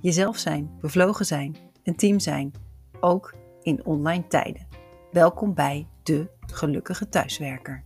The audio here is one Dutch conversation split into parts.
jezelf zijn, bevlogen zijn, een team zijn, ook in online tijden. Welkom bij de Gelukkige Thuiswerker.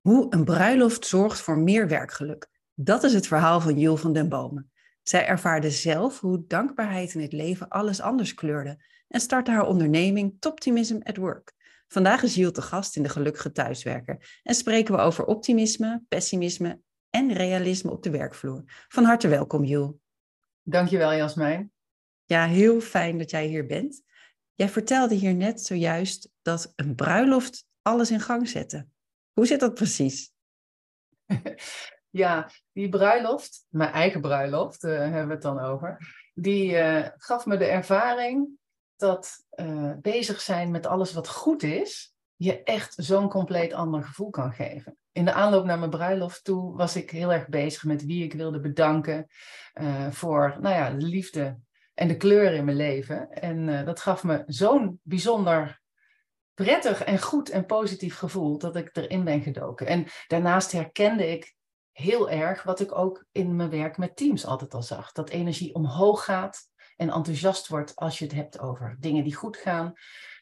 Hoe een bruiloft zorgt voor meer werkgeluk. Dat is het verhaal van Jul van den Bomen. Zij ervaarde zelf hoe dankbaarheid in het leven alles anders kleurde en startte haar onderneming Toptimism at Work. Vandaag is Jill te gast in de Gelukkige Thuiswerker en spreken we over optimisme, pessimisme en realisme op de werkvloer. Van harte welkom, Jul. Dankjewel, Jasmijn. Ja, heel fijn dat jij hier bent. Jij vertelde hier net zojuist dat een bruiloft alles in gang zette. Hoe zit dat precies? ja, die bruiloft, mijn eigen bruiloft uh, hebben we het dan over, die uh, gaf me de ervaring dat uh, bezig zijn met alles wat goed is, je echt zo'n compleet ander gevoel kan geven in de aanloop naar mijn bruiloft toe was ik heel erg bezig met wie ik wilde bedanken uh, voor nou ja, de liefde en de kleur in mijn leven. En uh, dat gaf me zo'n bijzonder prettig en goed en positief gevoel dat ik erin ben gedoken. En daarnaast herkende ik heel erg wat ik ook in mijn werk met teams altijd al zag. Dat energie omhoog gaat en enthousiast wordt als je het hebt over dingen die goed gaan,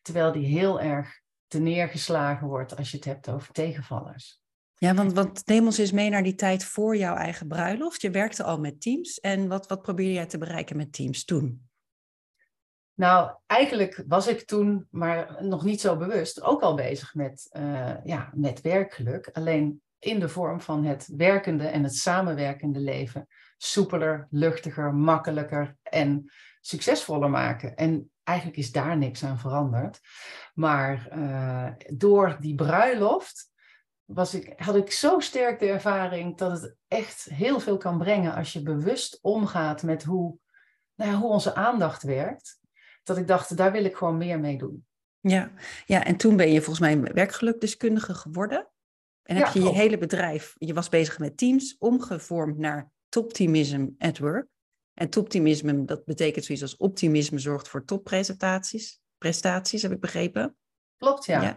terwijl die heel erg neergeslagen wordt als je het hebt over tegenvallers. Ja, want, want neem ons eens mee naar die tijd voor jouw eigen bruiloft. Je werkte al met teams. En wat, wat probeerde jij te bereiken met teams toen? Nou, eigenlijk was ik toen, maar nog niet zo bewust, ook al bezig met, uh, ja, met werkgeluk. Alleen in de vorm van het werkende en het samenwerkende leven soepeler, luchtiger, makkelijker en succesvoller maken. En eigenlijk is daar niks aan veranderd. Maar uh, door die bruiloft was ik, had ik zo sterk de ervaring dat het echt heel veel kan brengen als je bewust omgaat met hoe, nou ja, hoe onze aandacht werkt. Dat ik dacht, daar wil ik gewoon meer mee doen. Ja, ja en toen ben je volgens mij werkgelukdeskundige geworden. En heb je je hele bedrijf, je was bezig met teams, omgevormd naar Toptimism at Work. En toptimisme, dat betekent zoiets als optimisme zorgt voor topprestaties. Prestaties, heb ik begrepen. Klopt, ja. Ja,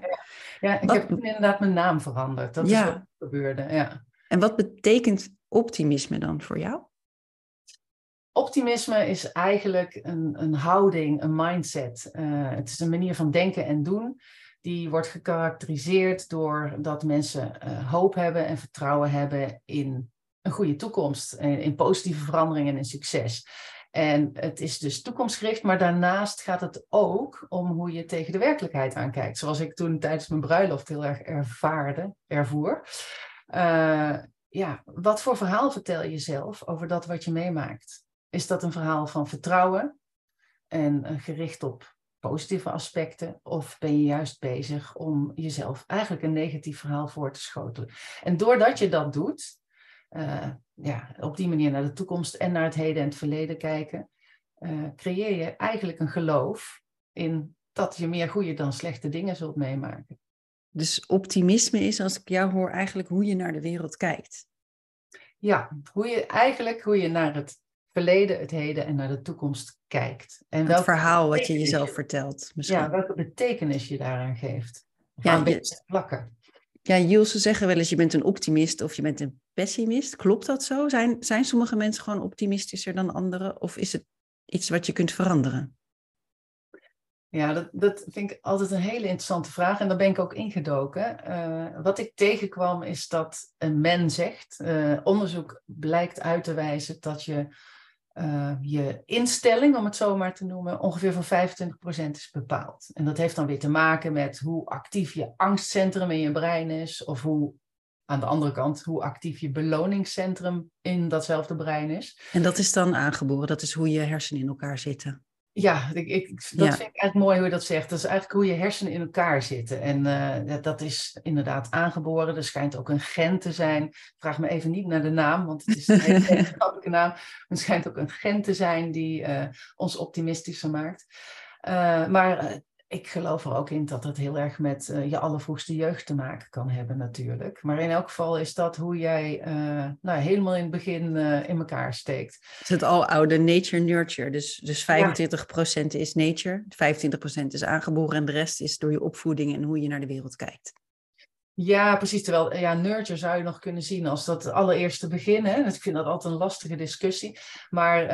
ja ik heb toen inderdaad mijn naam veranderd. Dat is wat gebeurde, ja. En wat betekent optimisme dan voor jou? Optimisme is eigenlijk een, een houding, een mindset. Uh, het is een manier van denken en doen. Die wordt gekarakteriseerd door dat mensen uh, hoop hebben en vertrouwen hebben in een goede toekomst, in, in positieve veranderingen en succes. En het is dus toekomstgericht, maar daarnaast gaat het ook om hoe je tegen de werkelijkheid aankijkt. Zoals ik toen tijdens mijn bruiloft heel erg ervaarde, ervoer. Uh, ja, wat voor verhaal vertel je zelf over dat wat je meemaakt? Is dat een verhaal van vertrouwen en uh, gericht op positieve aspecten? Of ben je juist bezig om jezelf eigenlijk een negatief verhaal voor te schotelen? En doordat je dat doet, uh, ja, op die manier naar de toekomst en naar het heden en het verleden kijken, uh, creëer je eigenlijk een geloof in dat je meer goede dan slechte dingen zult meemaken. Dus optimisme is, als ik jou hoor, eigenlijk hoe je naar de wereld kijkt. Ja, hoe je eigenlijk hoe je naar het verleden, het heden en naar de toekomst kijkt. En het verhaal wat je jezelf vertelt. Misschien. Ja, welke betekenis je daaraan geeft. ja, beetje plakken. Ja, Jules, ze zeggen wel eens je bent een optimist of je bent een pessimist. Klopt dat zo? Zijn, zijn sommige mensen gewoon optimistischer dan anderen? Of is het iets wat je kunt veranderen? Ja, dat, dat vind ik altijd een hele interessante vraag en daar ben ik ook ingedoken. Uh, wat ik tegenkwam is dat een men zegt, uh, onderzoek blijkt uit te wijzen dat je uh, je instelling, om het zo maar te noemen, ongeveer voor 25% is bepaald. En dat heeft dan weer te maken met hoe actief je angstcentrum in je brein is, of hoe aan de andere kant, hoe actief je beloningscentrum in datzelfde brein is. En dat is dan aangeboren, dat is hoe je hersenen in elkaar zitten. Ja, ik, ik, dat vind ik eigenlijk mooi hoe je dat zegt. Dat is eigenlijk hoe je hersenen in elkaar zitten. En uh, dat is inderdaad aangeboren. Er schijnt ook een gen te zijn. Vraag me even niet naar de naam, want het is een hele wetenschappelijke naam. Er schijnt ook een gen te zijn die uh, ons optimistischer maakt. Uh, maar ik geloof er ook in dat het heel erg met uh, je allervroegste jeugd te maken kan hebben natuurlijk. Maar in elk geval is dat hoe jij uh, nou, helemaal in het begin uh, in elkaar steekt. Het is het aloude nature-nurture. Dus, dus 25% ja. is nature, 25% is aangeboren en de rest is door je opvoeding en hoe je naar de wereld kijkt. Ja, precies. Terwijl ja, nurture zou je nog kunnen zien als dat allereerste begin. Hè? Ik vind dat altijd een lastige discussie. Maar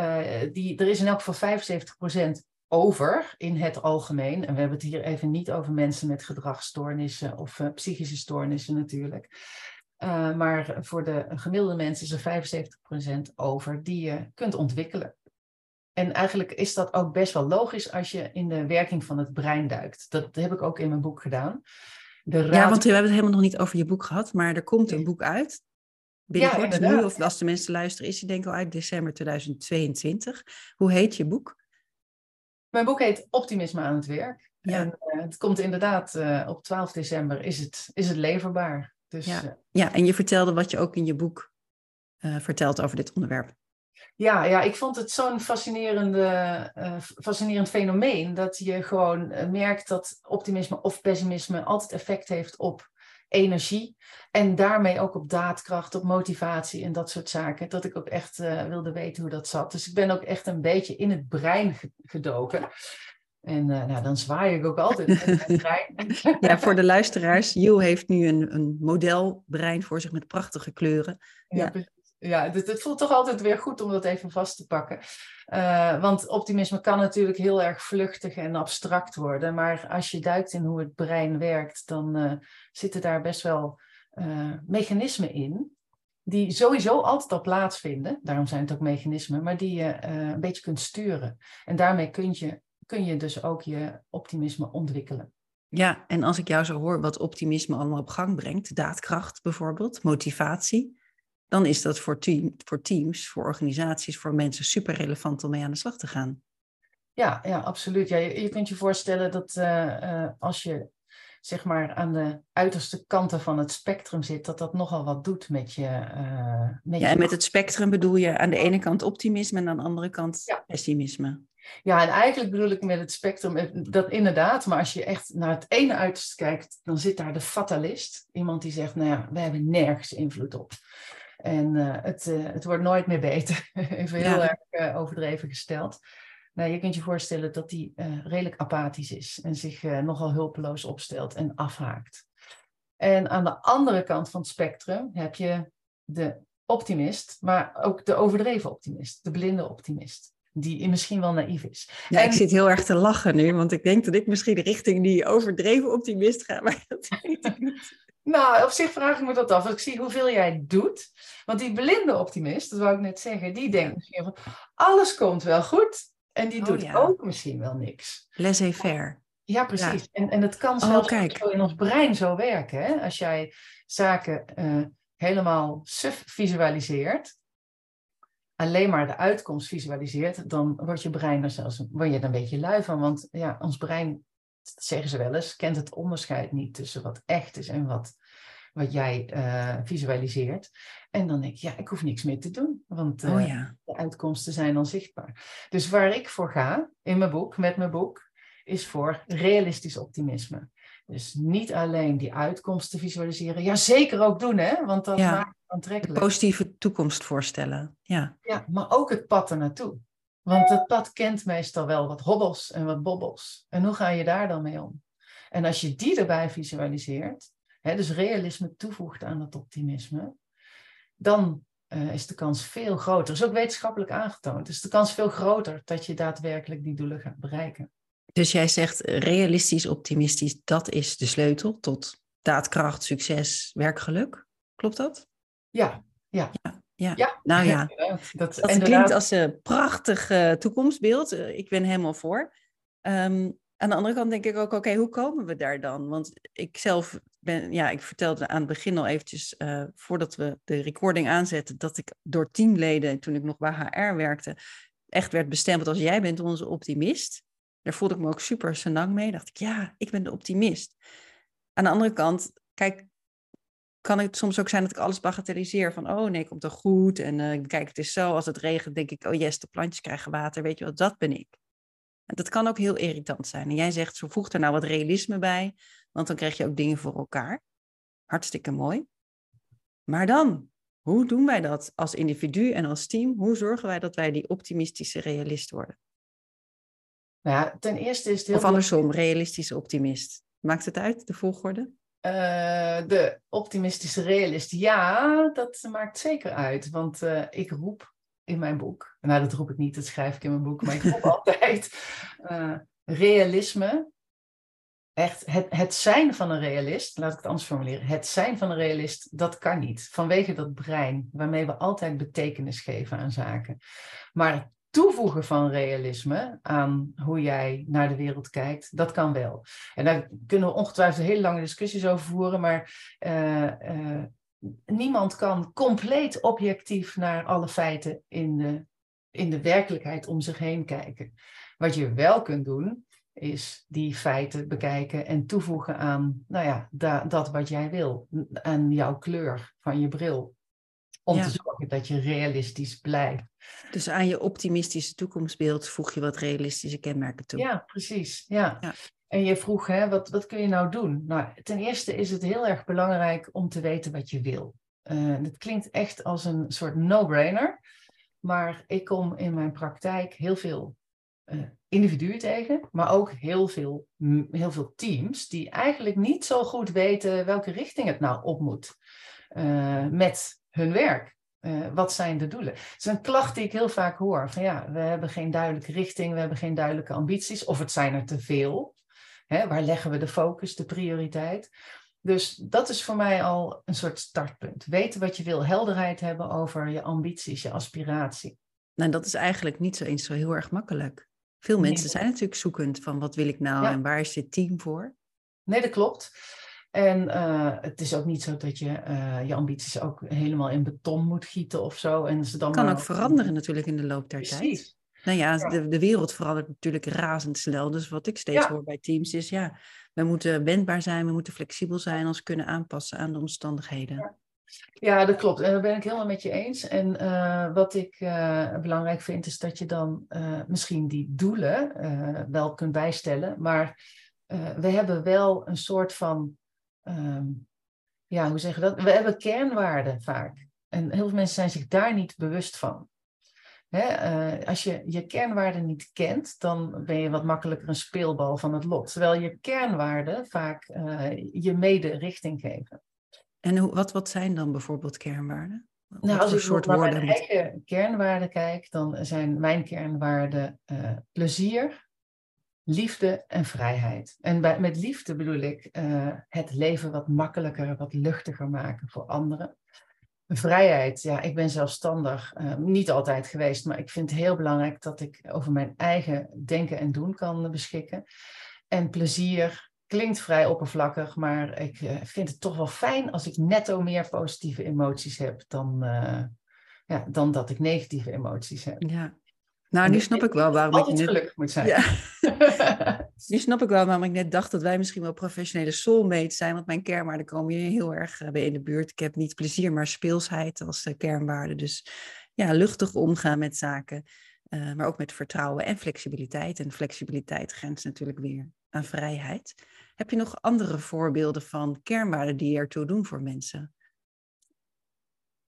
die, er is in elk geval 75% over in het algemeen. En we hebben het hier even niet over mensen met gedragsstoornissen of uh, psychische stoornissen natuurlijk. Uh, maar voor de gemiddelde mensen is er 75% over die je kunt ontwikkelen. En eigenlijk is dat ook best wel logisch als je in de werking van het brein duikt. Dat heb ik ook in mijn boek gedaan. De raad... Ja, want we hebben het helemaal nog niet over je boek gehad, maar er komt een boek uit. Binnenkort, ja, nu, of als de mensen luisteren, is die denk ik al uit december 2022. Hoe heet je boek? Mijn boek heet Optimisme aan het werk. Ja. En uh, het komt inderdaad uh, op 12 december is het, is het leverbaar. Dus, ja. Uh, ja, en je vertelde wat je ook in je boek vertelt over dit onderwerp. Ja, ja, ik vond het zo'n fascinerende, fascinerend fenomeen dat je gewoon merkt dat optimisme of pessimisme altijd effect heeft op energie. En daarmee ook op daadkracht, op motivatie en dat soort zaken. Dat ik ook echt uh, wilde weten hoe dat zat. Dus ik ben ook echt een beetje in het brein gedoken. En uh, nou, dan zwaai ik ook altijd met het brein. ja, voor de luisteraars. Jill heeft nu een, een modelbrein voor zich met prachtige kleuren. Ja, ja ja, het, voelt toch altijd weer goed om dat even vast te pakken. Uh, want optimisme kan natuurlijk heel erg vluchtig en abstract worden. Maar als je duikt in hoe het brein werkt, dan uh, zitten daar best wel uh, mechanismen in. Die sowieso altijd al plaatsvinden. Daarom zijn het ook mechanismen. Maar die je een beetje kunt sturen. En daarmee kun je, kun je dus ook je optimisme ontwikkelen. Ja, en als ik jou zo hoor wat optimisme allemaal op gang brengt, daadkracht bijvoorbeeld, motivatie, dan is dat voor, team, voor teams, voor organisaties, voor mensen super relevant om mee aan de slag te gaan. Ja, ja absoluut. Ja, je, je kunt je voorstellen dat uh, uh, als je zeg maar aan de uiterste kanten van het spectrum zit, dat dat nogal wat doet met je. Uh, met ja, en met het spectrum bedoel je aan de ene kant optimisme en aan de andere kant ja. pessimisme. Ja, en eigenlijk bedoel ik met het spectrum dat inderdaad, maar als je echt naar het ene uiterste kijkt, dan zit daar de fatalist. Iemand die zegt, nou ja, we hebben nergens invloed op. En uh, het, uh, het wordt nooit meer beter. Even heel ja. erg uh, overdreven gesteld. Nou, je kunt je voorstellen dat die redelijk apathisch is en zich nogal hulpeloos opstelt en afhaakt. En aan de andere kant van het spectrum heb je de optimist, maar ook de overdreven optimist, de blinde optimist die misschien wel naïef is. Ja, en... ik zit heel erg te lachen nu, want ik denk dat ik misschien richting die overdreven optimist ga, maar dat weet ik niet. Nou, op zich vraag ik me dat af. Als ik zie hoeveel jij doet. Want die blinde optimist, dat wou ik net zeggen, die denkt misschien van alles komt wel goed. En die oh, doet ja. ook misschien wel niks. Laissez-faire. Ja, precies. Ja. En, en het kan zelfs oh, zo in ons brein zo werken. Hè? Als jij zaken uh, helemaal suf visualiseert, alleen maar de uitkomst visualiseert, dan wordt je brein er zelfs word je er een beetje lui van. Want ja, ons brein dat zeggen ze wel eens, kent het onderscheid niet tussen wat echt is en wat, wat jij uh, visualiseert. En dan denk ik, ja, ik hoef niks meer te doen, want uh, oh ja. de uitkomsten zijn dan zichtbaar. Dus waar ik voor ga in mijn boek, met mijn boek, is voor realistisch optimisme. Dus niet alleen die uitkomsten visualiseren, ja zeker ook doen, hè? want dat ja. maakt het aantrekkelijk. De positieve toekomst voorstellen, ja. Ja, maar ook het pad ernaartoe. Want het pad kent meestal wel wat hobbels en wat bobbels. En hoe ga je daar dan mee om? En als je die erbij visualiseert, hè, dus realisme toevoegt aan het optimisme, dan uh, is de kans veel groter. Dat is ook wetenschappelijk aangetoond. Dus de kans veel groter dat je daadwerkelijk die doelen gaat bereiken. Dus jij zegt realistisch, optimistisch, dat is de sleutel tot daadkracht, succes, werkgeluk. Klopt dat? Ja, ja. ja. Ja. ja. nou ja, dat, dat klinkt als een prachtig uh, toekomstbeeld. Uh, ik ben helemaal voor. Um, aan de andere kant denk ik ook, oké, hoe komen we daar dan? Want ik zelf ben, ja, ik vertelde aan het begin al eventjes, uh, voordat we de recording aanzetten, dat ik door teamleden, toen ik nog bij HR werkte, echt werd bestempeld als jij bent onze optimist. Daar voelde ik me ook super senang mee. Dacht ik, ja, ik ben de optimist. Aan de andere kant, kijk, kan het soms ook zijn dat ik alles bagatelliseer. Van, oh nee, komt toch goed. En uh, kijk, het is zo, als het regent, denk ik, oh yes, de plantjes krijgen water. Weet je wat, dat ben ik. En dat kan ook heel irritant zijn. En jij zegt, zo voeg er nou wat realisme bij, want dan krijg je ook dingen voor elkaar. Hartstikke mooi. Maar dan, hoe doen wij dat als individu en als team? Hoe zorgen wij dat wij die optimistische realist worden? Nou ja, ten eerste is het heel Of andersom, realistische optimist. Maakt het uit, de volgorde? Uh, de optimistische realist, ja, dat maakt zeker uit. Want uh, ik roep in mijn boek, nou dat roep ik niet, dat schrijf ik in mijn boek, maar ik roep altijd uh, realisme. Echt, het, het zijn van een realist, laat ik het anders formuleren. Het zijn van een realist, dat kan niet. Vanwege dat brein, waarmee we altijd betekenis geven aan zaken. Maar toevoegen van realisme aan hoe jij naar de wereld kijkt, dat kan wel. En daar kunnen we ongetwijfeld hele lange discussies over voeren, maar uh, uh, niemand kan compleet objectief naar alle feiten in de, in de werkelijkheid om zich heen kijken. Wat je wel kunt doen, is die feiten bekijken en toevoegen aan nou ja, da, dat wat jij wil, aan jouw kleur van je bril. Om te zorgen dat je realistisch blijft. Dus aan je optimistische toekomstbeeld voeg je wat realistische kenmerken toe. Ja, precies. Ja. ja. En je vroeg, hè, wat, wat kun je nou doen? Nou, ten eerste is het heel erg belangrijk om te weten wat je wil. Uh, het klinkt echt als een soort no-brainer. Maar ik kom in mijn praktijk heel veel uh, individuen tegen, maar ook heel veel, heel veel teams die eigenlijk niet zo goed weten welke richting het nou op moet uh, met hun werk. Uh, wat zijn de doelen? Het is een klacht die ik heel vaak hoor. Van ja, we hebben geen duidelijke richting, we hebben geen duidelijke ambities, of het zijn er te veel. Hè, waar leggen we de focus, de prioriteit? Dus dat is voor mij al een soort startpunt. Weten wat je wil, helderheid hebben over je ambities, je aspiratie. Nou, dat is eigenlijk niet zo eens zo heel erg makkelijk. Veel mensen zijn natuurlijk zoekend van wat wil ik nou en waar is dit team voor? Nee, dat klopt. En uh, het is ook niet zo dat je uh, je ambities ook helemaal in beton moet gieten of zo. En ze dan kan maar... ook veranderen natuurlijk in de loop der Precies. tijd. Nou ja, ja, De, de wereld verandert natuurlijk razendsnel. Dus wat ik steeds ja. hoor bij teams is, ja, we moeten wendbaar zijn, we moeten flexibel zijn, ons kunnen aanpassen aan de omstandigheden. Ja. Ja, dat klopt. En daar ben ik helemaal met je eens. En uh, wat ik uh, belangrijk vind, is dat je dan uh, misschien die doelen wel kunt bijstellen. Maar we hebben wel een soort van, um, ja, hoe zeggen we dat? We hebben kernwaarden vaak. En heel veel mensen zijn zich daar niet bewust van. Hè, als je je kernwaarden niet kent, dan ben je wat makkelijker een speelbal van het lot. Terwijl je kernwaarden vaak je mede richting geven. En hoe, wat, wat zijn dan bijvoorbeeld kernwaarden? Nou, als ik soort naar mijn eigen kernwaarden kijk, dan zijn mijn kernwaarden uh, plezier, liefde en vrijheid. En met liefde bedoel ik uh, het leven wat makkelijker, wat luchtiger maken voor anderen. Vrijheid, ja, ik ben zelfstandig, uh, niet altijd geweest, maar ik vind het heel belangrijk dat ik over mijn eigen denken en doen kan beschikken. En plezier, klinkt vrij oppervlakkig, maar ik uh, vind het toch wel fijn als ik netto meer positieve emoties heb dan, ja, dan dat ik negatieve emoties heb. Ja. Nou, nu snap ik wel waarom ik net... gelukkig moet zijn. Ja. nu snap ik wel waarom ik net dacht dat wij misschien wel professionele soulmates zijn, want mijn kernwaarden komen hier heel erg bij in de buurt. Ik heb niet plezier, maar speelsheid als uh, kernwaarde. Dus ja, luchtig omgaan met zaken, uh, maar ook met vertrouwen en flexibiliteit. En flexibiliteit grenst natuurlijk weer aan vrijheid. Heb je nog andere voorbeelden van kernwaarden die ertoe doen voor mensen?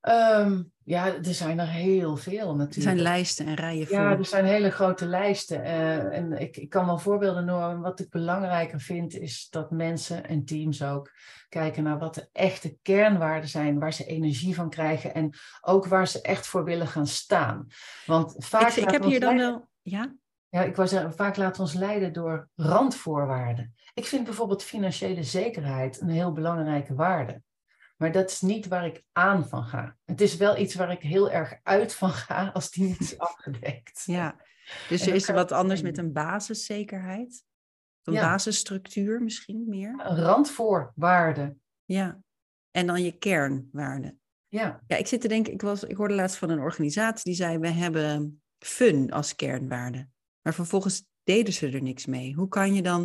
Um, ja, er zijn er heel veel natuurlijk. Er zijn lijsten en rijen voor. Ja, er zijn hele grote lijsten. Uh, en ik, ik kan wel voorbeelden noemen. Wat ik belangrijker vind, is dat mensen en teams ook kijken naar wat de echte kernwaarden zijn, waar ze energie van krijgen en ook waar ze echt voor willen gaan staan. Want vaak. Ik, ik heb hier dan wel. Ja? Ja, ik wou zeggen, vaak laten ons leiden door randvoorwaarden. Ik vind bijvoorbeeld financiële zekerheid een heel belangrijke waarde. Maar dat is niet waar ik aan van ga. Het is wel iets waar ik heel erg uit van ga als die niet is afgedekt. Ja, dus er is er wat anders met een basiszekerheid? Een ja. basisstructuur misschien meer? Een randvoorwaarde. Ja, en dan je kernwaarden. Ja. Ja, ik zit te denken, ik, was, ik hoorde laatst van een organisatie die zei, we hebben fun als kernwaarde. Maar vervolgens deden ze er niks mee. Hoe kan je dan,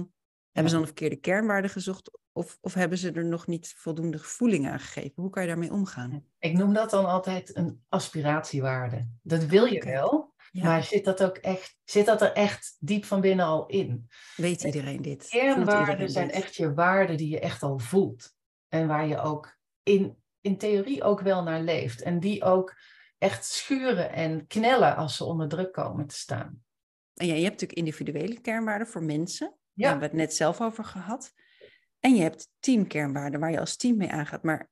hebben ze dan een verkeerde kernwaarde gezocht of, of hebben ze er nog niet voldoende gevoeling aan gegeven? Hoe kan je daarmee omgaan? Ik noem dat dan altijd een aspiratiewaarde. Dat wil je wel, maar zit dat, ook echt, zit dat er echt diep van binnen al in? Weet iedereen dit? Kernwaarden zijn echt je waarden die je echt al voelt. En waar je ook in, in theorie ook wel naar leeft. En die ook echt schuren en knellen als ze onder druk komen te staan. En ja, je hebt natuurlijk individuele kernwaarden voor mensen. Ja. Daar hebben we het net zelf over gehad. En je hebt teamkernwaarden waar je als team mee aangaat. Maar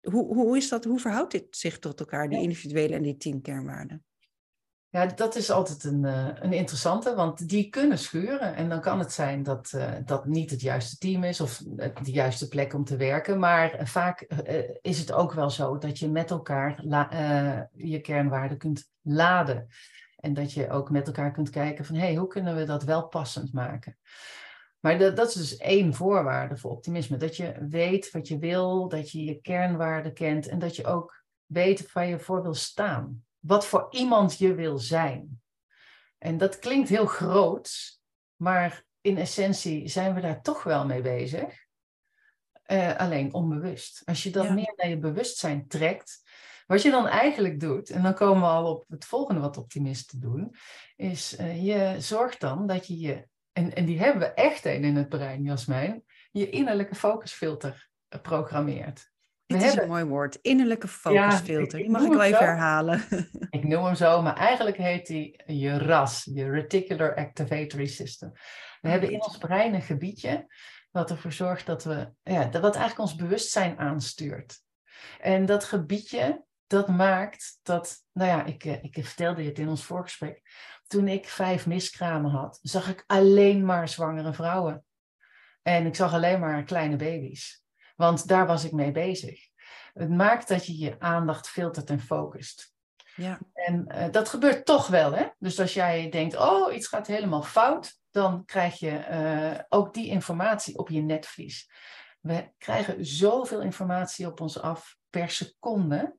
hoe, hoe, is dat, hoe verhoudt dit zich tot elkaar, die individuele en die teamkernwaarden? Ja, dat is altijd een, uh, een interessante, want die kunnen schuren. En dan kan het zijn dat uh, dat niet het juiste team is of de juiste plek om te werken. Maar vaak uh, is het ook wel zo dat je met elkaar je kernwaarden kunt laden. En dat je ook met elkaar kunt kijken van, hé, hey, hoe kunnen we dat wel passend maken? Maar dat, dat is dus één voorwaarde voor optimisme. Dat je weet wat je wil, dat je je kernwaarden kent en dat je ook weet waar je voor wil staan. Wat voor iemand je wil zijn. En dat klinkt heel groot, maar in essentie zijn we daar toch wel mee bezig. Uh, alleen onbewust. Als je dat meer naar je bewustzijn trekt, wat je dan eigenlijk doet, en dan komen we al op het volgende wat optimisten doen, is uh, je zorgt dan dat je je en, en die hebben we echt een in het brein, Jasmijn, je innerlijke focusfilter programmeert. Het is een mooi woord, innerlijke focusfilter. die mag ik wel even herhalen. Ik noem hem zo, maar eigenlijk heet hij je RAS, je Reticular Activatory System. We hebben in ons brein een gebiedje wat ervoor zorgt dat we, ja, dat wat eigenlijk ons bewustzijn aanstuurt. En dat gebiedje, dat maakt dat, nou ja, ik, eh, ik vertelde je het in ons voorgesprek, toen ik vijf miskramen had, zag ik alleen maar zwangere vrouwen. En ik zag alleen maar kleine baby's. Want daar was ik mee bezig. Het maakt dat je je aandacht filtert en focust. Ja. En uh, dat gebeurt toch wel, hè? Dus als jij denkt, oh, iets gaat helemaal fout, dan krijg je uh, ook die informatie op je netvlies. We krijgen zoveel informatie op ons af per seconde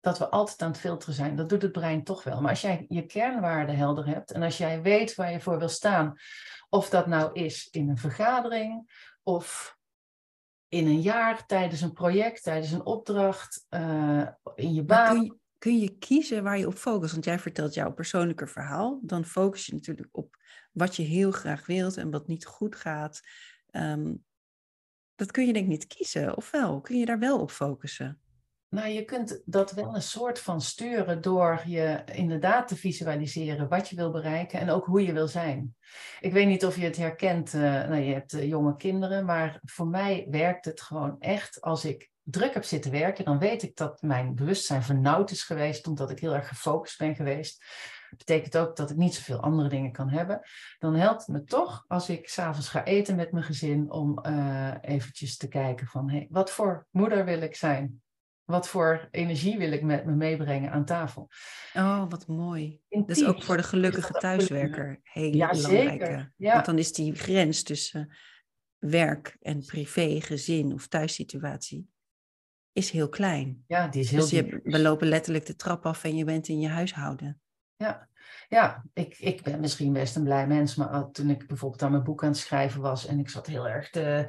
dat we altijd aan het filteren zijn. Dat doet het brein toch wel. Maar als jij je kernwaarden helder hebt en als jij weet waar je voor wil staan, of dat nou is in een vergadering of in een jaar, tijdens een project, tijdens een opdracht, uh, in je baan. Kun je, kun je kiezen waar je op focust? Want jij vertelt jouw persoonlijke verhaal. Dan focus je natuurlijk op wat je heel graag wilt en wat niet goed gaat. Um, dat kun je denk ik niet kiezen, of wel? Kun je daar wel op focussen? Nou, je kunt dat wel een soort van sturen door je inderdaad te visualiseren wat je wil bereiken en ook hoe je wil zijn. Ik weet niet of je het herkent, uh, nou, je hebt uh, jonge kinderen, maar voor mij werkt het gewoon echt als ik druk heb zitten werken, dan weet ik dat mijn bewustzijn vernauwd is geweest omdat ik heel erg gefocust ben geweest. Dat betekent ook dat ik niet zoveel andere dingen kan hebben. Dan helpt het me toch als ik s'avonds ga eten met mijn gezin om uh, eventjes te kijken van hey, wat voor moeder wil ik zijn? Wat voor energie wil ik met me meebrengen aan tafel? Oh, wat mooi. Dus ook voor de gelukkige thuiswerker heel ja, belangrijk. Ja. Want dan is die grens tussen werk en privé, gezin of thuissituatie is heel klein. Ja, die is heel Dus je, we lopen letterlijk de trap af en je bent in je huishouden. Ja, ja ik, ik ben misschien best een blij mens, maar toen ik bijvoorbeeld aan mijn boek aan het schrijven was en ik zat heel erg te,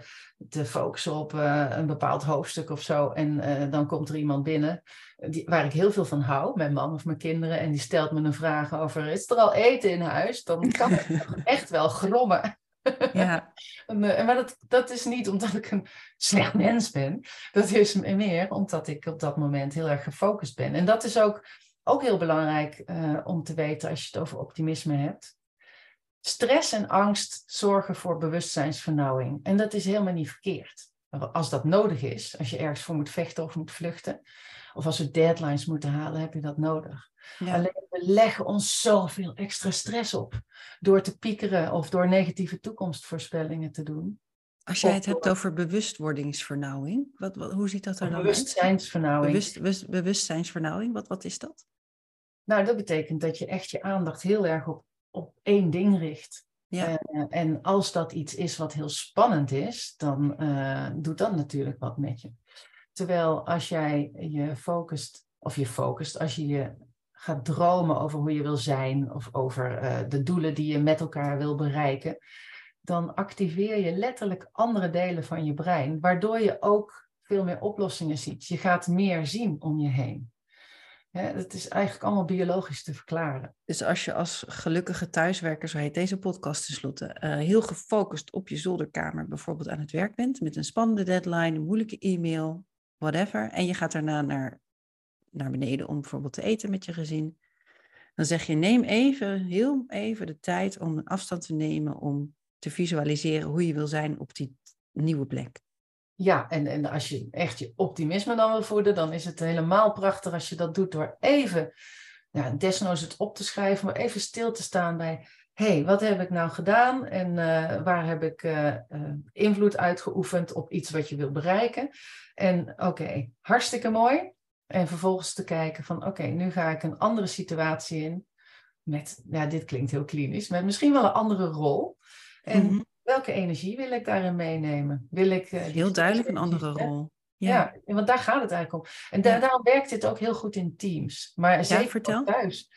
te focussen op uh, een bepaald hoofdstuk of zo, en uh, dan komt er iemand binnen die, waar ik heel veel van hou, mijn man of mijn kinderen, en die stelt me een vraag over: is er al eten in huis? Dan kan ik echt wel grommen. Ja. en, uh, maar dat, dat is niet omdat ik een slecht mens ben. Dat is meer omdat ik op dat moment heel erg gefocust ben. En dat is ook ook heel belangrijk uh, om te weten als je het over optimisme hebt. Stress en angst zorgen voor bewustzijnsvernauwing. En dat is helemaal niet verkeerd. Als dat nodig is, als je ergens voor moet vechten of moet vluchten, of als we deadlines moeten halen, heb je dat nodig. Ja. Alleen we leggen ons zoveel extra stress op door te piekeren of door negatieve toekomstvoorspellingen te doen. Als jij het hebt over bewustwordingsvernauwing, wat, wat, hoe ziet dat er dan uit? Bewustzijnsvernauwing. Bewust, bewustzijnsvernauwing, wat, wat is dat? Nou, dat betekent dat je echt je aandacht heel erg op, op één ding richt. Ja. Uh, en als dat iets is wat heel spannend is, dan uh, doet dat natuurlijk wat met je. Terwijl als jij je focust, of je focust, als je je gaat dromen over hoe je wil zijn of over eh, de doelen die je met elkaar wil bereiken, dan activeer je letterlijk andere delen van je brein, waardoor je ook veel meer oplossingen ziet. Je gaat meer zien om je heen. Ja, dat is eigenlijk allemaal biologisch te verklaren. Dus als je als gelukkige thuiswerker, zo heet deze podcast tenslotte, uh, heel gefocust op je zolderkamer bijvoorbeeld aan het werk bent, met een spannende deadline, een moeilijke e-mail, whatever, en je gaat daarna naar, naar beneden om bijvoorbeeld te eten met je gezin, dan zeg je neem even, heel even de tijd om een afstand te nemen om te visualiseren hoe je wil zijn op die nieuwe plek. Ja, en, en als je echt je optimisme dan wil voeden, dan is het helemaal prachtig als je dat doet door even, ja, desnoods het op te schrijven, maar even stil te staan bij, hé, hey, wat heb ik nou gedaan en uh, waar heb ik uh, uh, invloed uitgeoefend op iets wat je wil bereiken? En oké, hartstikke mooi. En vervolgens te kijken van, oké, nu ga ik een andere situatie in met, ja, dit klinkt heel klinisch, met misschien wel een andere rol. En -hmm welke energie wil ik daarin meenemen? Wil ik, uh, heel duidelijk een andere rol. Ja. ja. want daar gaat het eigenlijk om. En da daarom werkt dit ook heel goed in teams. Maar ja, zeker vertel. thuis.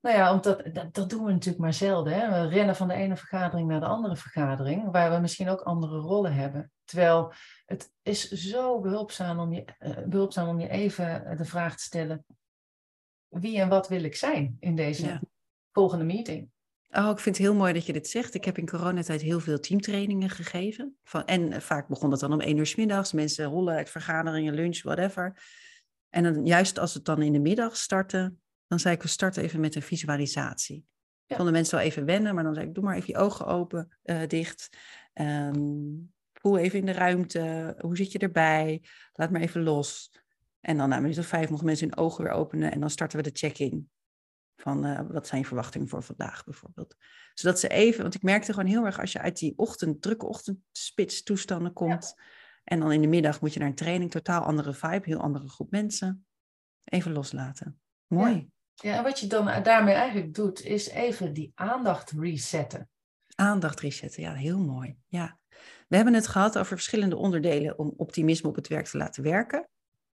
Nou ja, omdat dat, dat, doen we natuurlijk maar zelden. Hè? We rennen van de ene vergadering naar de andere vergadering, waar we misschien ook andere rollen hebben. Terwijl het is zo behulpzaam om je, uh, behulpzaam om je even de vraag te stellen: wie en wat wil ik zijn in deze ja. volgende meeting? Oh, ik vind het heel mooi dat je dit zegt. Ik heb in coronatijd heel veel teamtrainingen gegeven. Van, en vaak begon het dan om één uur s middags. Mensen rollen uit vergaderingen, lunch, whatever. En dan, juist als het dan in de middag startte, dan zei ik, we starten even met een visualisatie. Ja. Vonden mensen wel even wennen, maar dan zei ik, doe maar even je ogen open, uh, dicht. Um, voel even in de ruimte. Hoe zit je erbij? Laat maar even los. En dan na een minuut of vijf mogen mensen hun ogen weer openen en dan starten we de check-in. Van uh, wat zijn je verwachtingen voor vandaag bijvoorbeeld. Zodat ze even, want ik merkte gewoon heel erg als je uit die ochtend, drukke ochtendspits toestanden komt. En dan in de middag moet je naar een training, totaal andere vibe, heel andere groep mensen. Even loslaten. Mooi. Ja, ja en wat je dan daarmee eigenlijk doet, is even die aandacht resetten. Aandacht resetten, ja, heel mooi. Ja. We hebben het gehad over verschillende onderdelen om optimisme op het werk te laten werken.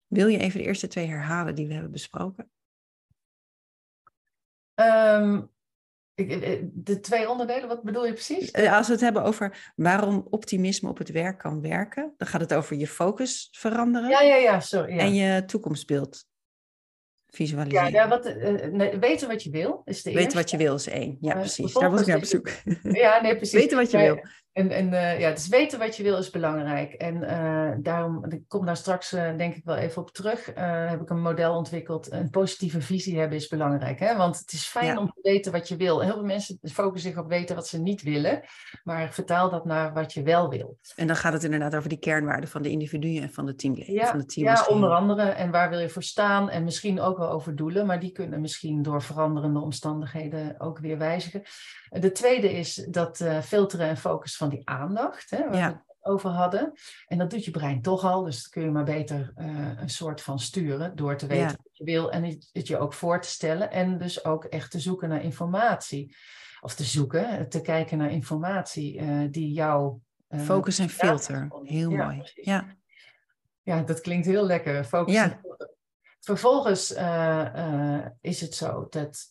Wil je even de eerste twee herhalen die we hebben besproken? Um, de twee onderdelen, wat bedoel je precies? Eh, als we het hebben over waarom optimisme op het werk kan werken, dan gaat het over je focus veranderen. Ja, ja, ja, sorry. Ja. En je toekomstbeeld visualiseren. Ja, ja wat, uh, weten wat je wil is de Weten eerste. wat je wil is één. Ja, precies. Daar was ik naar op zoek. Ja, nee, precies. Weten wat je wil. En, en uh, ja, dus weten wat je wil is belangrijk. En uh, daarom, ik kom daar straks uh, denk ik wel even op terug, heb ik een model ontwikkeld. Een positieve visie hebben is belangrijk. Hè? Want het is fijn ja. om te weten wat je wil. Heel veel mensen focussen zich op weten wat ze niet willen. Maar vertaal dat naar wat je wel wil. En dan gaat het inderdaad over die kernwaarden van de individuen en van de teamleden. Ja, van de team ja onder andere. En waar wil je voor staan? En misschien ook wel over doelen. Maar die kunnen misschien door veranderende omstandigheden ook weer wijzigen. De tweede is dat filteren en focus van die aandacht hè, waar ja. we het over hadden. En dat doet je brein toch al, dus dat kun je maar beter uh, een soort van sturen door te weten ja. wat je wil en het je ook voor te stellen. En dus ook echt te zoeken naar informatie. Of te zoeken, te kijken naar informatie uh, die jou. Uh, Focus en filter, heel ja, mooi. Ja. ja, dat klinkt heel lekker. Focus en filter. Vervolgens is het zo dat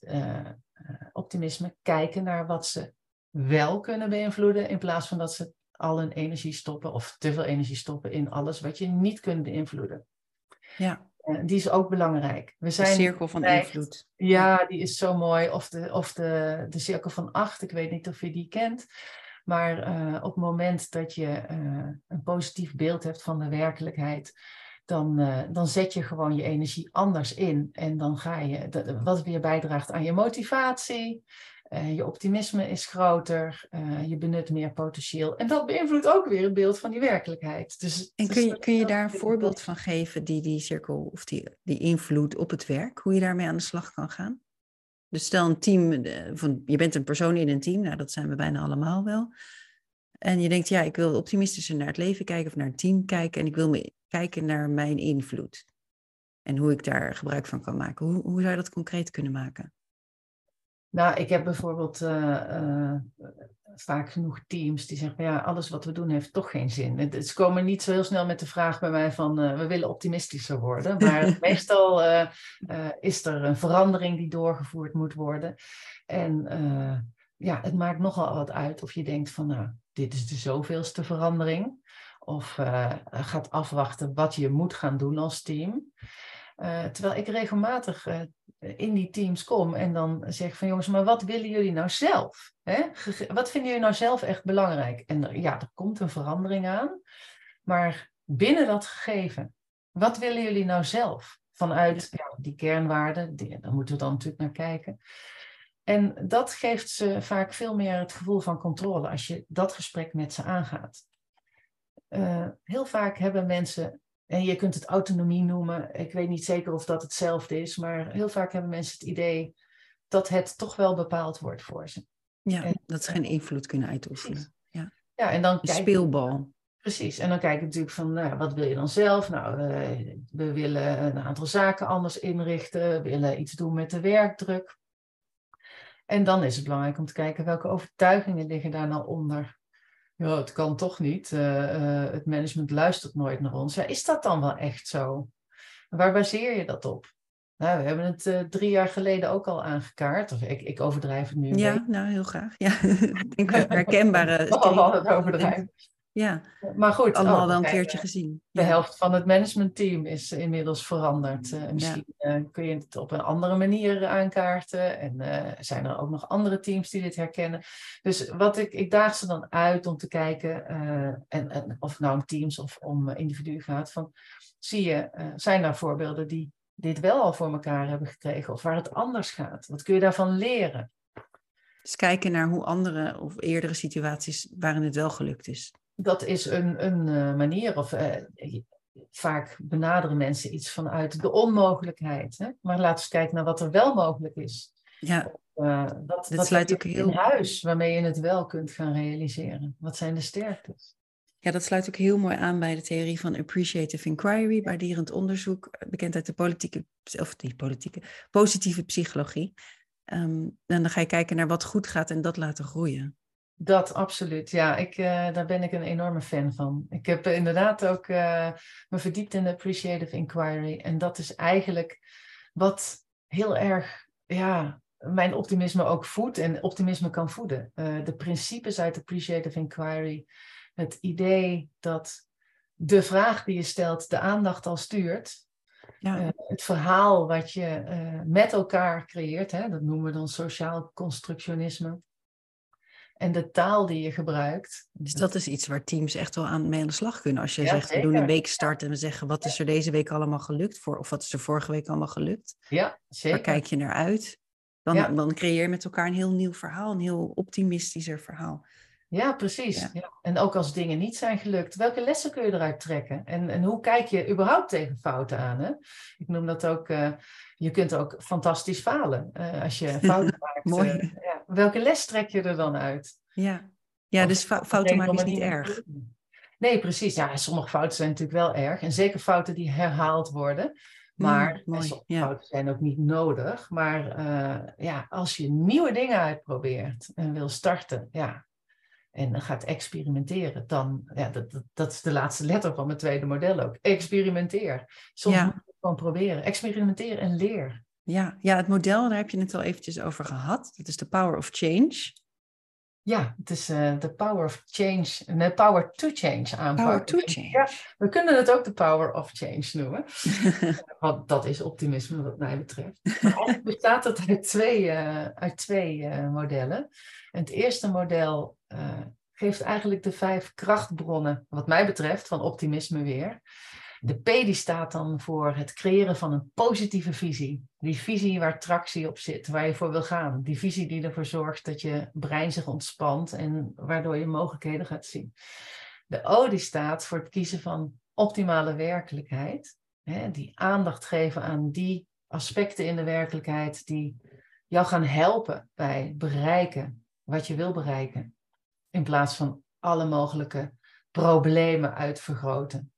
optimisme kijken naar wat ze wel kunnen beïnvloeden, in plaats van dat ze al hun energie stoppen of te veel energie stoppen in alles wat je niet kunt beïnvloeden. Ja. Uh, die is ook belangrijk. We zijn de cirkel van invloed. Ja, die is zo mooi. Of de, of de, de cirkel van acht, ik weet niet of je die kent. Maar uh, op het moment dat je uh, een positief beeld hebt van de werkelijkheid, dan, dan zet je gewoon je energie anders in. En dan ga je, wat weer bijdraagt aan je motivatie, uh, je optimisme is groter, uh, je benut meer potentieel. En dat beïnvloedt ook weer het beeld van die werkelijkheid. Dus, en kun je, kun je daar een voorbeeld van geven, die, die cirkel of die, die invloed op het werk, hoe je daarmee aan de slag kan gaan? Dus stel een team, van, je bent een persoon in een team, nou dat zijn we bijna allemaal wel. En je denkt, ja, ik wil optimistischer naar het leven kijken of naar het team kijken en ik wil me kijken naar mijn invloed. En hoe ik daar gebruik van kan maken. Hoe, hoe zou je dat concreet kunnen maken? Nou, ik heb bijvoorbeeld uh, vaak genoeg teams die zeggen, ja, alles wat we doen heeft toch geen zin. Het, ze komen niet zo heel snel met de vraag bij mij van, we willen optimistischer worden. Maar meestal is er een verandering die doorgevoerd moet worden. En ja, het maakt nogal wat uit of je denkt van, nou, dit is de zoveelste verandering. Of gaat afwachten wat je moet gaan doen als team. Terwijl ik regelmatig in die teams kom en dan zeg van jongens, maar wat willen jullie nou zelf? Hè? Wat vinden jullie nou zelf echt belangrijk? En er, ja, er komt een verandering aan, maar binnen dat gegeven, wat willen jullie nou zelf? Vanuit ja, die kernwaarden, die, daar moeten we dan natuurlijk naar kijken. En dat geeft ze vaak veel meer het gevoel van controle als je dat gesprek met ze aangaat. Uh, heel vaak hebben mensen en je kunt het autonomie noemen. Ik weet niet zeker of dat hetzelfde is, maar heel vaak hebben mensen het idee dat het toch wel bepaald wordt voor ze. Ja, dat ze geen invloed kunnen uitoefenen. Ja. ja, en dan een speelbal. Precies, en dan kijk ik natuurlijk van, nou, wat wil je dan zelf? Nou, uh, we willen een aantal zaken anders inrichten, we willen iets doen met de werkdruk. En dan is het belangrijk om te kijken welke overtuigingen liggen daar nou onder ja, het kan toch niet. Uh, het management luistert nooit naar ons. Ja, is dat dan wel echt zo? Waar baseer je dat op? Nou, we hebben het uh, drie jaar geleden ook al aangekaart. Of ik, ik overdrijf het nu een ja, beetje. nou heel graag. Ja, ik denk herkenbare... Oh, het overdrijven. Ja, maar goed. Allemaal oh, wel een keertje gezien. De helft van het managementteam is inmiddels veranderd. Uh, misschien uh, kun je het op een andere manier aankaarten. En uh, zijn er ook nog andere teams die dit herkennen. Dus wat ik, ik daag ze dan uit om te kijken, en, en, of het nou om teams of om individuen gaat, van zie je, zijn er voorbeelden die dit wel al voor elkaar hebben gekregen of waar het anders gaat? Wat kun je daarvan leren? Dus kijken naar hoe andere of eerdere situaties waarin het wel gelukt is dat is een, een uh, manier, of uh, vaak benaderen mensen iets vanuit de onmogelijkheid. Hè? Maar laten we eens kijken naar wat er wel mogelijk is. Ja, uh, dat, Dit sluit ook heel... in huis waarmee je het wel kunt gaan realiseren. Wat zijn de sterktes? Ja, dat sluit ook heel mooi aan bij de theorie van appreciative inquiry, waardierend onderzoek, bekend uit de politieke, of die politieke, positieve psychologie. Um, en dan ga je kijken naar wat goed gaat en dat laten groeien. Dat absoluut, ja. Ik, uh, daar ben ik een enorme fan van. Ik heb inderdaad ook uh, me verdiept in de appreciative inquiry. En dat is eigenlijk wat heel erg, ja, mijn optimisme ook voedt en optimisme kan voeden. De principes uit appreciative inquiry. Het idee dat de vraag die je stelt de aandacht al stuurt. Ja. het verhaal wat je met elkaar creëert, hè, dat noemen we dan sociaal constructionisme en de taal die je gebruikt. Dus dat is iets waar teams echt wel aan mee aan de slag kunnen. Als je zegt, we doen een week start en we zeggen, wat is er deze week allemaal gelukt? Voor, of wat is er vorige week allemaal gelukt? Ja, zeker. Waar kijk je naar uit? Dan, dan creëer je met elkaar een heel nieuw verhaal, een heel optimistischer verhaal. Ja, precies. Ja. En ook als dingen niet zijn gelukt, welke lessen kun je eruit trekken? En, en hoe kijk je überhaupt tegen fouten aan? Hè? Ik noem dat ook, uh, je kunt ook fantastisch falen uh, als je fouten maakt. Mooi. Uh, ja. Welke les trek je er dan uit? Ja, ja of dus fouten maken is niet erg. Nee, precies. Ja, sommige fouten zijn natuurlijk wel erg. En zeker fouten die herhaald worden. Maar mm, mooi, sommige ja. fouten zijn ook niet nodig. Maar ja, als je nieuwe dingen uitprobeert en wil starten, ja, en gaat experimenteren, dan, ja, dat, dat, dat, is de laatste letter van mijn tweede model ook. Experimenteer. Soms moet je gewoon proberen. Experimenteer en leer. Ja, ja, het model, daar heb je het al eventjes over gehad. Dat is de power of change. Ja, het is de uh, power of change, de power to change aanpak. Power to change. Ja, we kunnen het ook de power of change noemen. Want dat is optimisme wat mij betreft. Maar bestaat het uit twee, uh, uit twee uh, modellen. En het eerste model geeft eigenlijk de vijf krachtbronnen, wat mij betreft, van optimisme weer. De P die staat dan voor het creëren van een positieve visie. Die visie waar tractie op zit, waar je voor wil gaan. Die visie die ervoor zorgt dat je brein zich ontspant en waardoor je mogelijkheden gaat zien. De O die staat voor het kiezen van optimale werkelijkheid. Hè, die aandacht geven aan die aspecten in de werkelijkheid die jou gaan helpen bij bereiken wat je wil bereiken. In plaats van alle mogelijke problemen uitvergroten.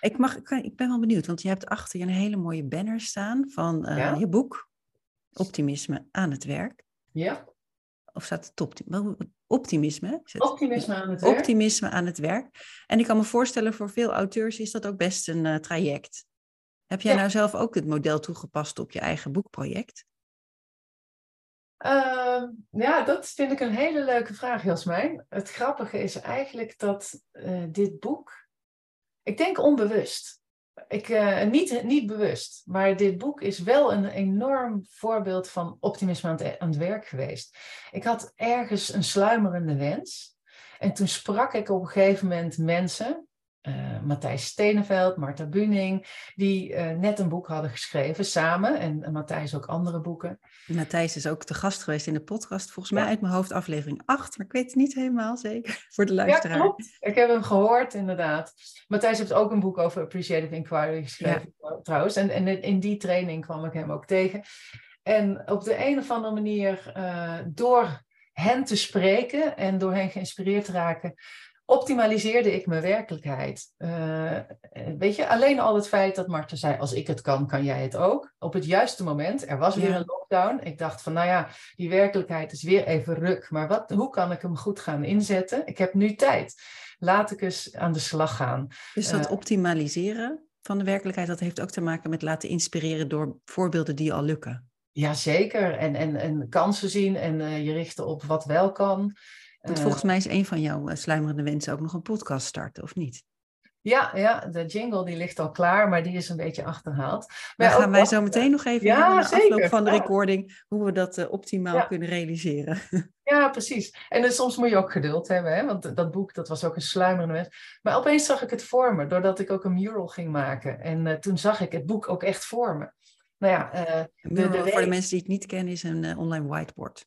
Ik, mag, ik ben wel benieuwd, want je hebt achter je een hele mooie banner staan van uh, je boek, Optimisme aan het werk. Ja. Of staat het optimisme? Optimisme. Optimisme aan het werk. Optimisme aan het werk. En ik kan me voorstellen, voor veel auteurs is dat ook best een uh, traject. Heb jij nou zelf ook het model toegepast op je eigen boekproject? Uh, ja, dat vind ik een hele leuke vraag, Jasmijn. Het grappige is eigenlijk dat uh, dit boek, ik denk onbewust, ik, uh, niet, niet bewust, maar dit boek is wel een enorm voorbeeld van optimisme aan het, aan het werk geweest. Ik had ergens een sluimerende wens. En toen sprak ik op een gegeven moment mensen, uh, Matthijs Steneveld, Marta Buning, die uh, net een boek hadden geschreven samen. En, en Matthijs ook andere boeken. Matthijs is ook te gast geweest in de podcast, volgens mij uit mijn hoofd aflevering 8, maar ik weet het niet helemaal zeker voor de luisteraar. Ja, klopt. Ik heb hem gehoord, inderdaad. Matthijs heeft ook een boek over Appreciative Inquiry geschreven, ja. trouwens. En, en in die training kwam ik hem ook tegen. En op de een of andere manier, door hen te spreken en door hen geïnspireerd te raken, optimaliseerde ik mijn werkelijkheid. Uh, weet je, alleen al het feit dat Marten zei, als ik het kan, kan jij het ook. Op het juiste moment, er was weer een lockdown. Ik dacht van, nou ja, die werkelijkheid is weer even ruk. Maar wat, hoe kan ik hem goed gaan inzetten? Ik heb nu tijd. Laat ik eens aan de slag gaan. Dus dat uh, optimaliseren van de werkelijkheid, dat heeft ook te maken met laten inspireren door voorbeelden die al lukken. Jazeker, en, en, en kansen zien en uh, je richten op wat wel kan. Want volgens mij is een van jouw uh, sluimerende wensen ook nog een podcast starten, of niet? Ja, ja, de jingle die ligt al klaar, maar die is een beetje achterhaald. Maar Dan gaan wij zo meteen nog even ja, na zeker, afloop van de recording hoe we dat uh, optimaal ja. kunnen realiseren. Ja, precies. En dus soms moet je ook geduld hebben, hè? want dat boek dat was ook een sluimerende wens. Maar opeens zag ik het voor me, doordat ik ook een mural ging maken. En uh, toen zag ik het boek ook echt voor me. Nou ja, de, de, de voor de mensen die het niet kennen is een online whiteboard.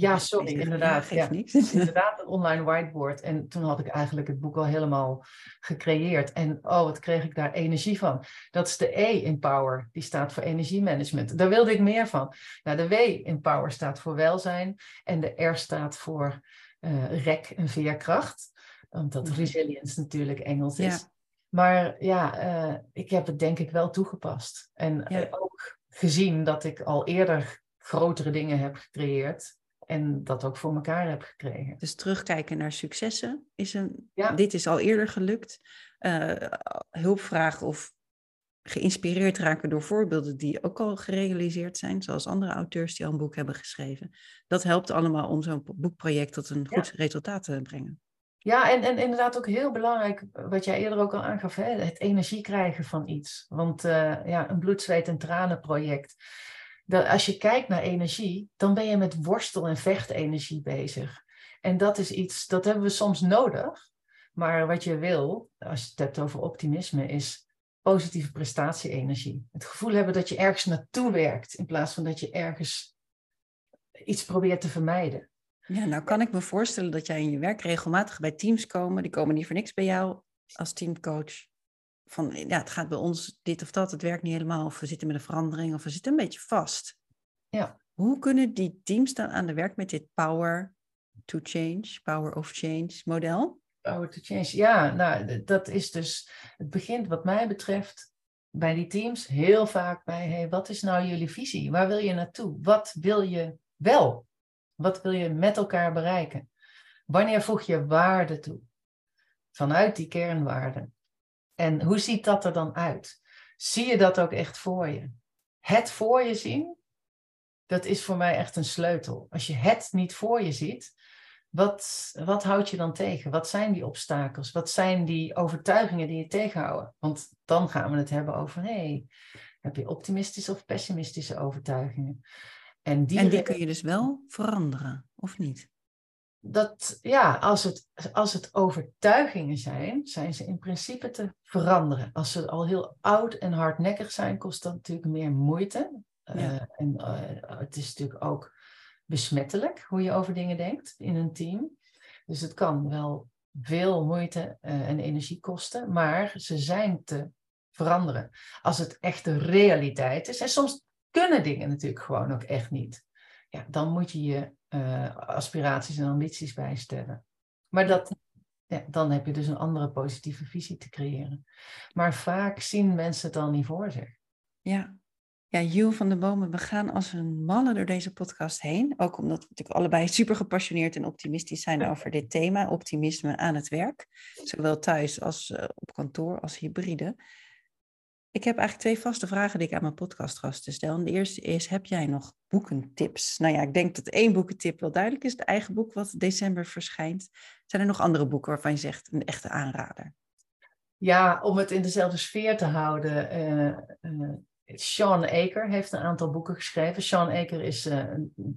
Ja, sorry, inderdaad. Ja, inderdaad, een online whiteboard. En toen had ik eigenlijk het boek al helemaal gecreëerd. En oh, wat kreeg ik daar energie van. Dat is de E in Power, die staat voor energiemanagement. Daar wilde ik meer van. Nou, de W in Power staat voor welzijn. En de R staat voor uh, rek en veerkracht. Omdat resilience natuurlijk Engels is. Ja. Maar ja, uh, ik heb het denk ik wel toegepast. En ja. ook gezien dat ik al eerder grotere dingen heb gecreëerd en dat ook voor elkaar heb gekregen. Dus terugkijken naar successen is een. Ja. Dit is al eerder gelukt. Uh, hulp vragen of geïnspireerd raken door voorbeelden die ook al gerealiseerd zijn, zoals andere auteurs die al een boek hebben geschreven. Dat helpt allemaal om zo'n boekproject tot een goed ja. resultaat te brengen. Ja, en, en inderdaad ook heel belangrijk, wat jij eerder ook al aangaf, hè, het energie krijgen van iets. Want uh, ja, een bloed, zweet en tranen project dat als je kijkt naar energie, dan ben je met worstel- en vechtenergie bezig. En dat is iets, dat hebben we soms nodig. Maar wat je wil, als je het hebt over optimisme, is positieve prestatie-energie. Het gevoel hebben dat je ergens naartoe werkt, in plaats van dat je ergens iets probeert te vermijden. Ja, nou kan ik me voorstellen dat jij in je werk regelmatig bij teams komen. Die komen niet voor niks bij jou als teamcoach van ja, het gaat bij ons dit of dat, het werkt niet helemaal, of we zitten met een verandering, of we zitten een beetje vast. Ja. Hoe kunnen die teams dan aan de werk met dit power to change, power of change model? Power to change, ja, nou, dat is dus, het begint wat mij betreft bij die teams heel vaak bij, hey, wat is nou jullie visie? Waar wil je naartoe? Wat wil je wel? Wat wil je met elkaar bereiken? Wanneer voeg je waarde toe? Vanuit die kernwaarden. En hoe ziet dat er dan uit? Zie je dat ook echt voor je? Het voor je zien, dat is voor mij echt een sleutel. Als je het niet voor je ziet, wat, wat houd je dan tegen? Wat zijn die obstakels? Wat zijn die overtuigingen die je tegenhouden? Want dan gaan we het hebben over, hey, heb je optimistische of pessimistische overtuigingen? En die, en die kun je dus wel veranderen, of niet? Dat ja, als het, als het overtuigingen zijn, zijn ze in principe te veranderen. Als ze al heel oud en hardnekkig zijn, kost dat natuurlijk meer moeite. Ja. Uh, en uh, het is natuurlijk ook besmettelijk hoe je over dingen denkt in een team. Dus het kan wel veel moeite uh, en energie kosten, maar ze zijn te veranderen. Als het echt de realiteit is, en soms kunnen dingen natuurlijk gewoon ook echt niet. Ja, dan moet je je uh, aspiraties en ambities bijstellen. Maar dat, ja, dan heb je dus een andere positieve visie te creëren. Maar vaak zien mensen het dan niet voor zich. Ja, Ja, Jules van der Bomen, we gaan als een malle door deze podcast heen. Ook omdat we natuurlijk allebei super gepassioneerd en optimistisch zijn over dit thema, optimisme aan het werk. Zowel thuis als uh, op kantoor als hybride. Ik heb eigenlijk twee vaste vragen die ik aan mijn podcastgasten stel. En de eerste is, heb jij nog boekentips? Nou ja, ik denk dat één boekentip wel duidelijk is. Het eigen boek wat december verschijnt. Zijn er nog andere boeken waarvan je zegt, een echte aanrader? Ja, om het in dezelfde sfeer te houden. Uh, uh, Sean Aker heeft een aantal boeken geschreven. Sean Aker is, uh,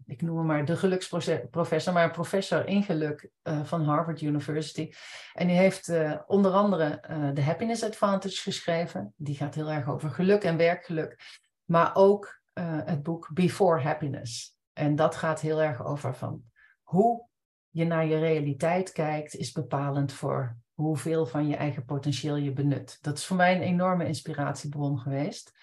ik noem hem maar de geluksprofessor, maar professor in geluk van Harvard University. En die heeft onder andere de Happiness Advantage geschreven. Die gaat heel erg over geluk en werkgeluk. Maar ook het boek Before Happiness. En dat gaat heel erg over van hoe je naar je realiteit kijkt, is bepalend voor hoeveel van je eigen potentieel je benut. Dat is voor mij een enorme inspiratiebron geweest.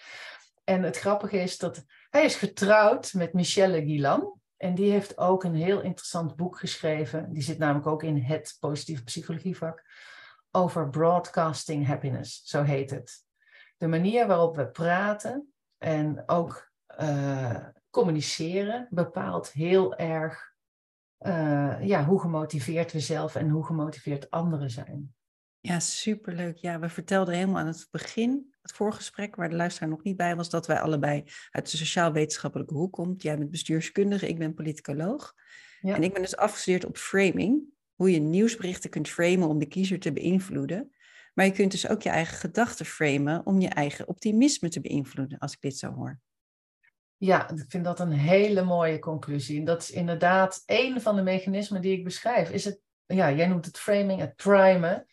En het grappige is dat hij is getrouwd met Michelle Guilan. En die heeft ook een heel interessant boek geschreven. Die zit namelijk ook in het positieve psychologievak. Over broadcasting happiness, zo heet het. De manier waarop we praten en ook uh, communiceren bepaalt heel erg uh, ja, hoe gemotiveerd we zelf en hoe gemotiveerd anderen zijn. Ja, superleuk. Ja, we vertelden helemaal aan het begin, het voorgesprek, waar de luisteraar nog niet bij was, dat wij allebei uit de sociaal-wetenschappelijke hoek komen. Jij bent bestuurskundige, ik ben politicoloog. Ja. En ik ben dus afgestudeerd op framing, hoe je nieuwsberichten kunt framen om de kiezer te beïnvloeden. Maar je kunt dus ook je eigen gedachten framen om je eigen optimisme te beïnvloeden, als ik dit zo hoor. Ja, ik vind dat een hele mooie conclusie. En dat is inderdaad een van de mechanismen die ik beschrijf. Is het, ja, jij noemt het framing, het primen.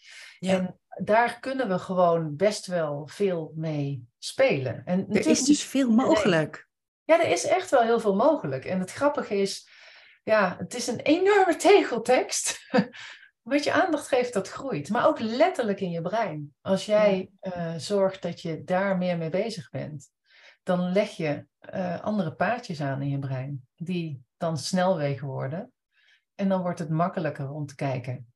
Ja. En daar kunnen we gewoon best wel veel mee spelen. En er is dus veel mogelijk. Ja, er is echt wel heel veel mogelijk. En het grappige is, ja, het is een enorme tegeltekst. Wat je aandacht geeft, dat groeit. Maar ook letterlijk in je brein. Als jij uh, zorgt dat je daar meer mee bezig bent, dan leg je uh, andere paadjes aan in je brein, die dan snelwegen worden. En dan wordt het makkelijker om te kijken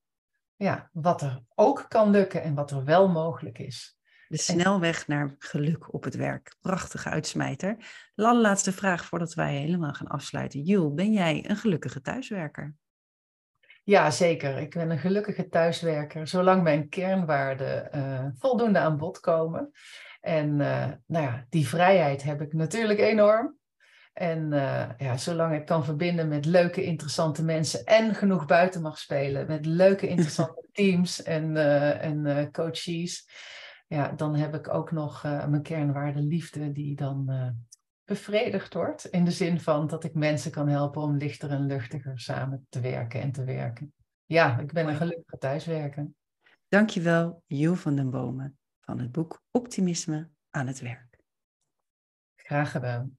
ja, wat er ook kan lukken en wat er wel mogelijk is. De snelweg naar geluk op het werk. Prachtige uitsmijter. De allerlaatste vraag voordat wij helemaal gaan afsluiten. Jules, ben jij een gelukkige thuiswerker? Ja, zeker. Ik ben een gelukkige thuiswerker, zolang mijn kernwaarden uh, voldoende aan bod komen. En uh, nou ja, die vrijheid heb ik natuurlijk enorm. En uh, ja, zolang ik kan verbinden met leuke, interessante mensen en genoeg buiten mag spelen, met leuke, interessante teams en, uh, en uh, coaches, ja, dan heb ik ook nog mijn kernwaarde liefde die dan bevredigd wordt. In de zin van dat ik mensen kan helpen om lichter en luchtiger samen te werken en te werken. Ja, ik ben een gelukkige thuiswerker. Dankjewel, Jo van den Bomen van het boek Optimisme aan het werk. Graag gedaan.